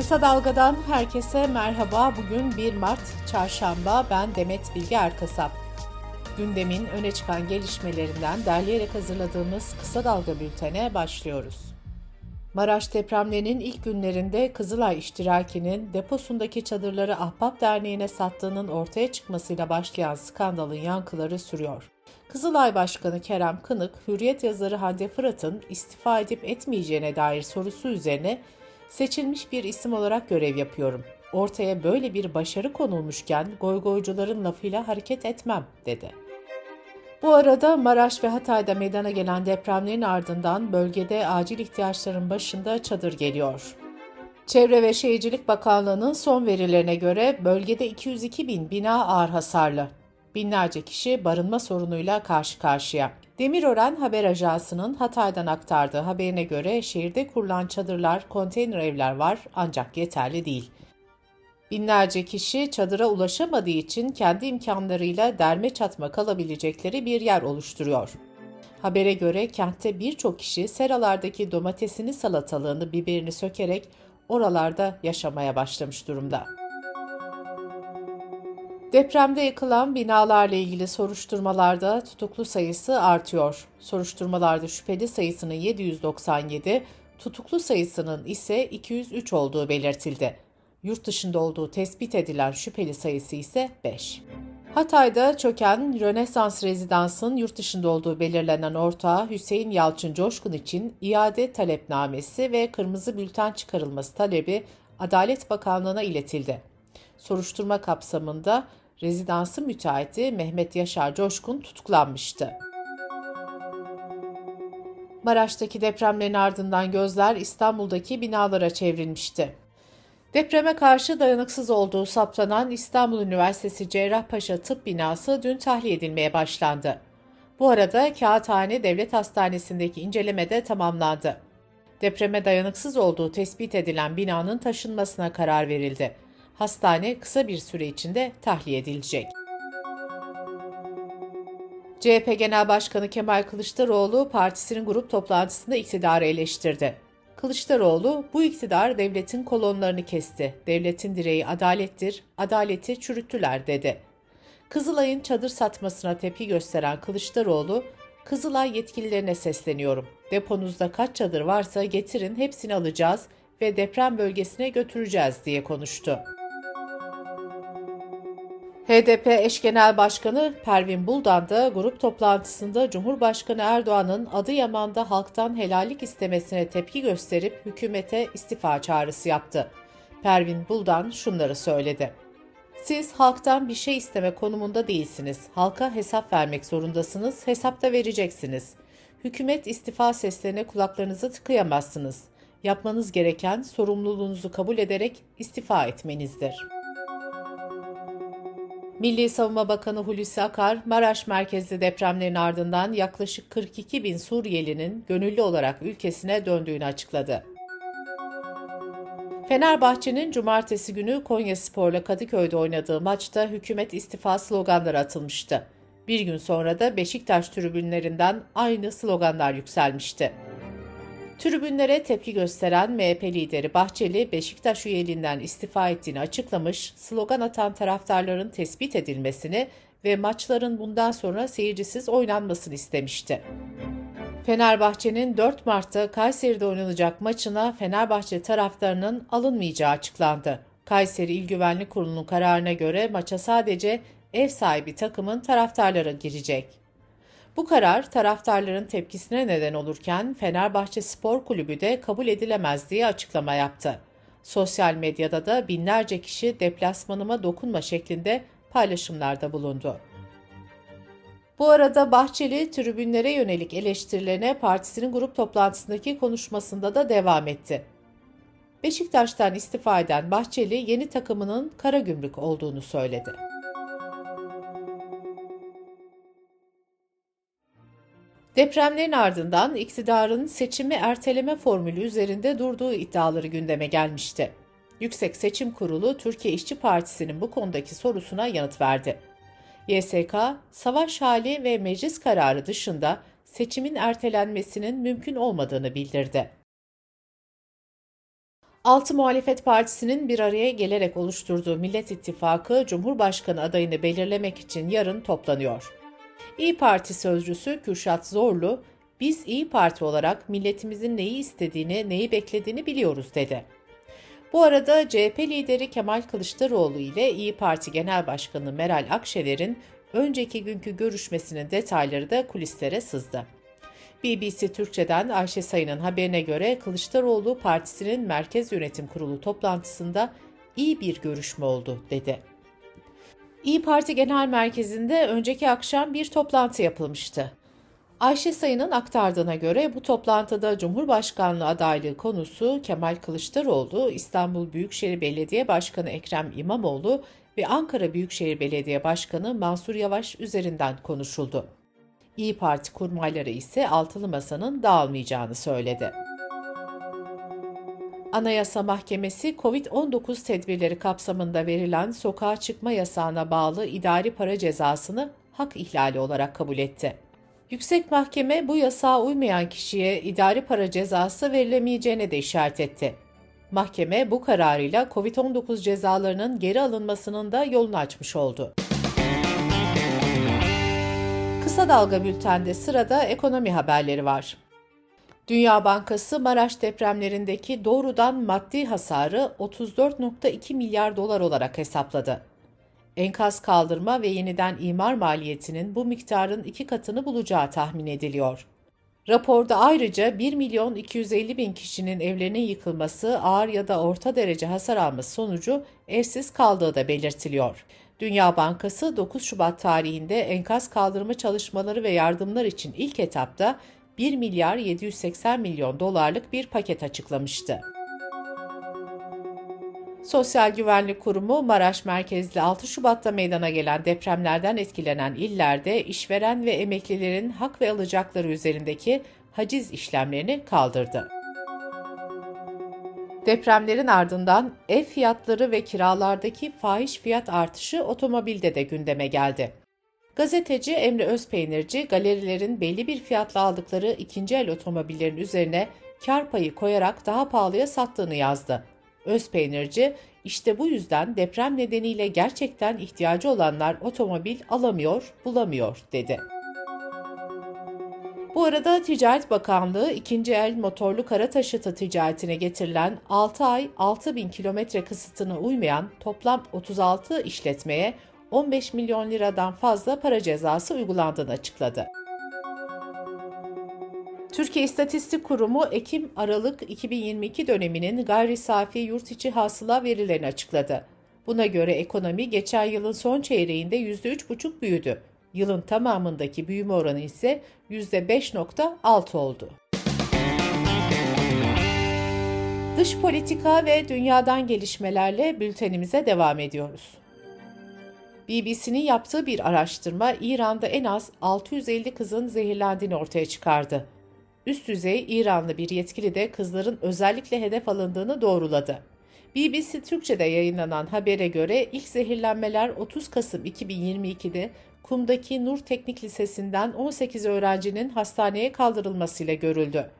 Kısa Dalga'dan herkese merhaba. Bugün 1 Mart Çarşamba. Ben Demet Bilge Erkasap. Gündemin öne çıkan gelişmelerinden derleyerek hazırladığımız Kısa Dalga bültene başlıyoruz. Maraş depremlerinin ilk günlerinde Kızılay iştirakinin deposundaki çadırları Ahbap Derneği'ne sattığının ortaya çıkmasıyla başlayan skandalın yankıları sürüyor. Kızılay Başkanı Kerem Kınık, Hürriyet yazarı Hande Fırat'ın istifa edip etmeyeceğine dair sorusu üzerine seçilmiş bir isim olarak görev yapıyorum. Ortaya böyle bir başarı konulmuşken goygoycuların lafıyla hareket etmem, dedi. Bu arada Maraş ve Hatay'da meydana gelen depremlerin ardından bölgede acil ihtiyaçların başında çadır geliyor. Çevre ve Şehircilik Bakanlığı'nın son verilerine göre bölgede 202 bin bina ağır hasarlı. Binlerce kişi barınma sorunuyla karşı karşıya. Demirören Haber Ajansı'nın Hatay'dan aktardığı haberine göre şehirde kurulan çadırlar, konteyner evler var ancak yeterli değil. Binlerce kişi çadıra ulaşamadığı için kendi imkanlarıyla derme çatma kalabilecekleri bir yer oluşturuyor. Habere göre kentte birçok kişi seralardaki domatesini, salatalığını, biberini sökerek oralarda yaşamaya başlamış durumda. Depremde yıkılan binalarla ilgili soruşturmalarda tutuklu sayısı artıyor. Soruşturmalarda şüpheli sayısının 797, tutuklu sayısının ise 203 olduğu belirtildi. Yurt dışında olduğu tespit edilen şüpheli sayısı ise 5. Hatay'da çöken Rönesans Rezidans'ın yurt dışında olduğu belirlenen ortağı Hüseyin Yalçın Coşkun için iade talepnamesi ve kırmızı bülten çıkarılması talebi Adalet Bakanlığı'na iletildi. Soruşturma kapsamında rezidansı müteahhiti Mehmet Yaşar Coşkun tutuklanmıştı. Maraş'taki depremlerin ardından gözler İstanbul'daki binalara çevrilmişti. Depreme karşı dayanıksız olduğu saptanan İstanbul Üniversitesi Cerrahpaşa Tıp Binası dün tahliye edilmeye başlandı. Bu arada Kağıthane Devlet Hastanesi'ndeki inceleme de tamamlandı. Depreme dayanıksız olduğu tespit edilen binanın taşınmasına karar verildi hastane kısa bir süre içinde tahliye edilecek. CHP Genel Başkanı Kemal Kılıçdaroğlu partisinin grup toplantısında iktidarı eleştirdi. Kılıçdaroğlu, bu iktidar devletin kolonlarını kesti, devletin direği adalettir, adaleti çürüttüler dedi. Kızılay'ın çadır satmasına tepki gösteren Kılıçdaroğlu, Kızılay yetkililerine sesleniyorum. Deponuzda kaç çadır varsa getirin hepsini alacağız ve deprem bölgesine götüreceğiz diye konuştu. HDP eş genel başkanı Pervin Buldan da grup toplantısında Cumhurbaşkanı Erdoğan'ın Adıyaman'da halktan helallik istemesine tepki gösterip hükümete istifa çağrısı yaptı. Pervin Buldan şunları söyledi. Siz halktan bir şey isteme konumunda değilsiniz. Halka hesap vermek zorundasınız, hesap da vereceksiniz. Hükümet istifa seslerine kulaklarınızı tıkayamazsınız. Yapmanız gereken sorumluluğunuzu kabul ederek istifa etmenizdir.'' Milli Savunma Bakanı Hulusi Akar, Maraş merkezli depremlerin ardından yaklaşık 42 bin Suriyelinin gönüllü olarak ülkesine döndüğünü açıkladı. Fenerbahçe'nin cumartesi günü Konya Spor'la Kadıköy'de oynadığı maçta hükümet istifa sloganları atılmıştı. Bir gün sonra da Beşiktaş tribünlerinden aynı sloganlar yükselmişti. Tribünlere tepki gösteren MHP lideri Bahçeli, Beşiktaş üyeliğinden istifa ettiğini açıklamış, slogan atan taraftarların tespit edilmesini ve maçların bundan sonra seyircisiz oynanmasını istemişti. Fenerbahçe'nin 4 Mart'ta Kayseri'de oynanacak maçına Fenerbahçe taraftarının alınmayacağı açıklandı. Kayseri İl Güvenlik Kurulu'nun kararına göre maça sadece ev sahibi takımın taraftarları girecek. Bu karar taraftarların tepkisine neden olurken Fenerbahçe Spor Kulübü de kabul edilemez diye açıklama yaptı. Sosyal medyada da binlerce kişi deplasmanıma dokunma şeklinde paylaşımlarda bulundu. Bu arada Bahçeli tribünlere yönelik eleştirilerine partisinin grup toplantısındaki konuşmasında da devam etti. Beşiktaş'tan istifa eden Bahçeli yeni takımının Karagümrük olduğunu söyledi. Depremlerin ardından iktidarın seçimi erteleme formülü üzerinde durduğu iddiaları gündeme gelmişti. Yüksek Seçim Kurulu Türkiye İşçi Partisi'nin bu konudaki sorusuna yanıt verdi. YSK, savaş hali ve meclis kararı dışında seçimin ertelenmesinin mümkün olmadığını bildirdi. Altı Muhalefet Partisi'nin bir araya gelerek oluşturduğu Millet İttifakı Cumhurbaşkanı adayını belirlemek için yarın toplanıyor. İyi Parti sözcüsü Kürşat Zorlu, biz İyi Parti olarak milletimizin neyi istediğini, neyi beklediğini biliyoruz dedi. Bu arada CHP lideri Kemal Kılıçdaroğlu ile İyi Parti Genel Başkanı Meral Akşener'in önceki günkü görüşmesinin detayları da kulislere sızdı. BBC Türkçe'den Ayşe Sayın'ın haberine göre Kılıçdaroğlu partisinin Merkez Yönetim Kurulu toplantısında iyi bir görüşme oldu dedi. İyi Parti Genel Merkezi'nde önceki akşam bir toplantı yapılmıştı. Ayşe Sayın'ın aktardığına göre bu toplantıda Cumhurbaşkanlığı adaylığı konusu Kemal Kılıçdaroğlu, İstanbul Büyükşehir Belediye Başkanı Ekrem İmamoğlu ve Ankara Büyükşehir Belediye Başkanı Mansur Yavaş üzerinden konuşuldu. İyi Parti kurmayları ise altılı masanın dağılmayacağını söyledi. Anayasa Mahkemesi COVID-19 tedbirleri kapsamında verilen sokağa çıkma yasağına bağlı idari para cezasını hak ihlali olarak kabul etti. Yüksek Mahkeme bu yasağa uymayan kişiye idari para cezası verilemeyeceğine de işaret etti. Mahkeme bu kararıyla COVID-19 cezalarının geri alınmasının da yolunu açmış oldu. Kısa Dalga Bülten'de sırada ekonomi haberleri var. Dünya Bankası Maraş depremlerindeki doğrudan maddi hasarı 34.2 milyar dolar olarak hesapladı. Enkaz kaldırma ve yeniden imar maliyetinin bu miktarın iki katını bulacağı tahmin ediliyor. Raporda ayrıca 1 milyon 250 bin kişinin evlerinin yıkılması, ağır ya da orta derece hasar alması sonucu evsiz kaldığı da belirtiliyor. Dünya Bankası 9 Şubat tarihinde enkaz kaldırma çalışmaları ve yardımlar için ilk etapta 1 milyar 780 milyon dolarlık bir paket açıklamıştı. Sosyal Güvenlik Kurumu Maraş merkezli 6 Şubat'ta meydana gelen depremlerden etkilenen illerde işveren ve emeklilerin hak ve alacakları üzerindeki haciz işlemlerini kaldırdı. Depremlerin ardından ev fiyatları ve kiralardaki fahiş fiyat artışı otomobilde de gündeme geldi. Gazeteci Emre Özpeynirci, galerilerin belli bir fiyatla aldıkları ikinci el otomobillerin üzerine kar payı koyarak daha pahalıya sattığını yazdı. Özpeynirci, işte bu yüzden deprem nedeniyle gerçekten ihtiyacı olanlar otomobil alamıyor, bulamıyor dedi. Bu arada Ticaret Bakanlığı ikinci el motorlu kara taşıtı ticaretine getirilen 6 ay 6 bin kilometre kısıtına uymayan toplam 36 işletmeye 15 milyon liradan fazla para cezası uygulandığını açıkladı. Türkiye İstatistik Kurumu Ekim-Aralık 2022 döneminin gayri safi yurt içi hasıla verilerini açıkladı. Buna göre ekonomi geçen yılın son çeyreğinde %3,5 büyüdü. Yılın tamamındaki büyüme oranı ise %5,6 oldu. Dış politika ve dünyadan gelişmelerle bültenimize devam ediyoruz. BBC'nin yaptığı bir araştırma İran'da en az 650 kızın zehirlendiğini ortaya çıkardı. Üst düzey İranlı bir yetkili de kızların özellikle hedef alındığını doğruladı. BBC Türkçe'de yayınlanan habere göre ilk zehirlenmeler 30 Kasım 2022'de Kum'daki Nur Teknik Lisesi'nden 18 öğrencinin hastaneye kaldırılmasıyla görüldü.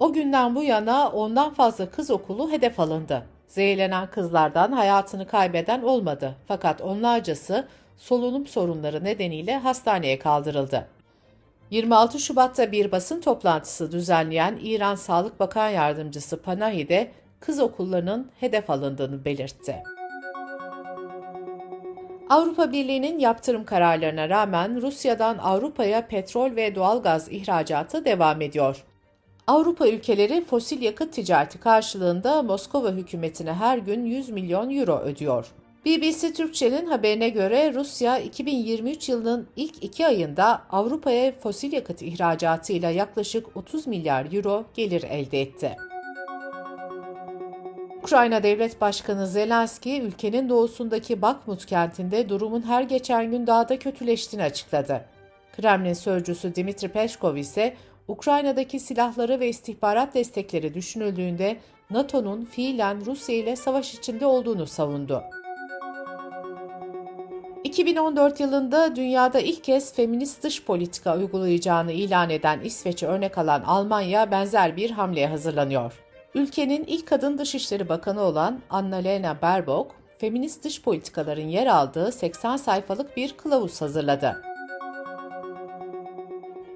O günden bu yana ondan fazla kız okulu hedef alındı. Zehirlenen kızlardan hayatını kaybeden olmadı fakat onlarcası solunum sorunları nedeniyle hastaneye kaldırıldı. 26 Şubat'ta bir basın toplantısı düzenleyen İran Sağlık Bakan Yardımcısı Panahi de kız okullarının hedef alındığını belirtti. Avrupa Birliği'nin yaptırım kararlarına rağmen Rusya'dan Avrupa'ya petrol ve doğalgaz ihracatı devam ediyor. Avrupa ülkeleri fosil yakıt ticareti karşılığında Moskova hükümetine her gün 100 milyon euro ödüyor. BBC Türkçe'nin haberine göre Rusya 2023 yılının ilk iki ayında Avrupa'ya fosil yakıt ihracatıyla yaklaşık 30 milyar euro gelir elde etti. Ukrayna Devlet Başkanı Zelenski, ülkenin doğusundaki Bakmut kentinde durumun her geçen gün daha da kötüleştiğini açıkladı. Kremlin sözcüsü Dimitri Peskov ise Ukrayna'daki silahları ve istihbarat destekleri düşünüldüğünde NATO'nun fiilen Rusya ile savaş içinde olduğunu savundu. 2014 yılında dünyada ilk kez feminist dış politika uygulayacağını ilan eden İsveç'e örnek alan Almanya benzer bir hamleye hazırlanıyor. Ülkenin ilk kadın dışişleri bakanı olan Annalena Baerbock, feminist dış politikaların yer aldığı 80 sayfalık bir kılavuz hazırladı.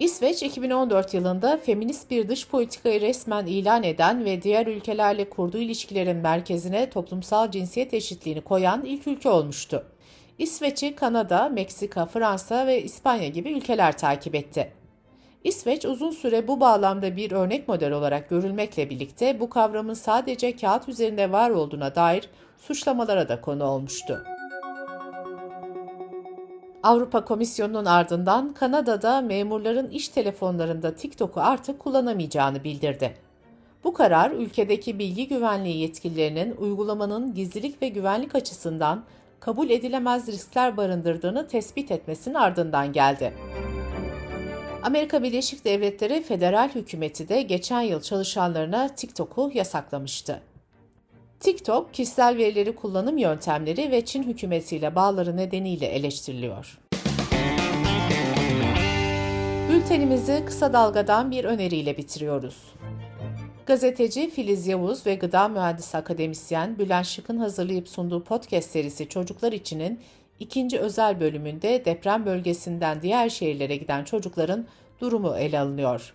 İsveç 2014 yılında feminist bir dış politikayı resmen ilan eden ve diğer ülkelerle kurduğu ilişkilerin merkezine toplumsal cinsiyet eşitliğini koyan ilk ülke olmuştu. İsveç'i Kanada, Meksika, Fransa ve İspanya gibi ülkeler takip etti. İsveç uzun süre bu bağlamda bir örnek model olarak görülmekle birlikte bu kavramın sadece kağıt üzerinde var olduğuna dair suçlamalara da konu olmuştu. Avrupa Komisyonu'nun ardından Kanada'da memurların iş telefonlarında TikTok'u artık kullanamayacağını bildirdi. Bu karar ülkedeki bilgi güvenliği yetkililerinin uygulamanın gizlilik ve güvenlik açısından kabul edilemez riskler barındırdığını tespit etmesinin ardından geldi. Amerika Birleşik Devletleri federal hükümeti de geçen yıl çalışanlarına TikTok'u yasaklamıştı. TikTok, kişisel verileri kullanım yöntemleri ve Çin hükümetiyle bağları nedeniyle eleştiriliyor. Bültenimizi kısa dalgadan bir öneriyle bitiriyoruz. Gazeteci Filiz Yavuz ve gıda mühendisi akademisyen Bülent Şık'ın hazırlayıp sunduğu podcast serisi Çocuklar İçin'in ikinci özel bölümünde deprem bölgesinden diğer şehirlere giden çocukların durumu ele alınıyor.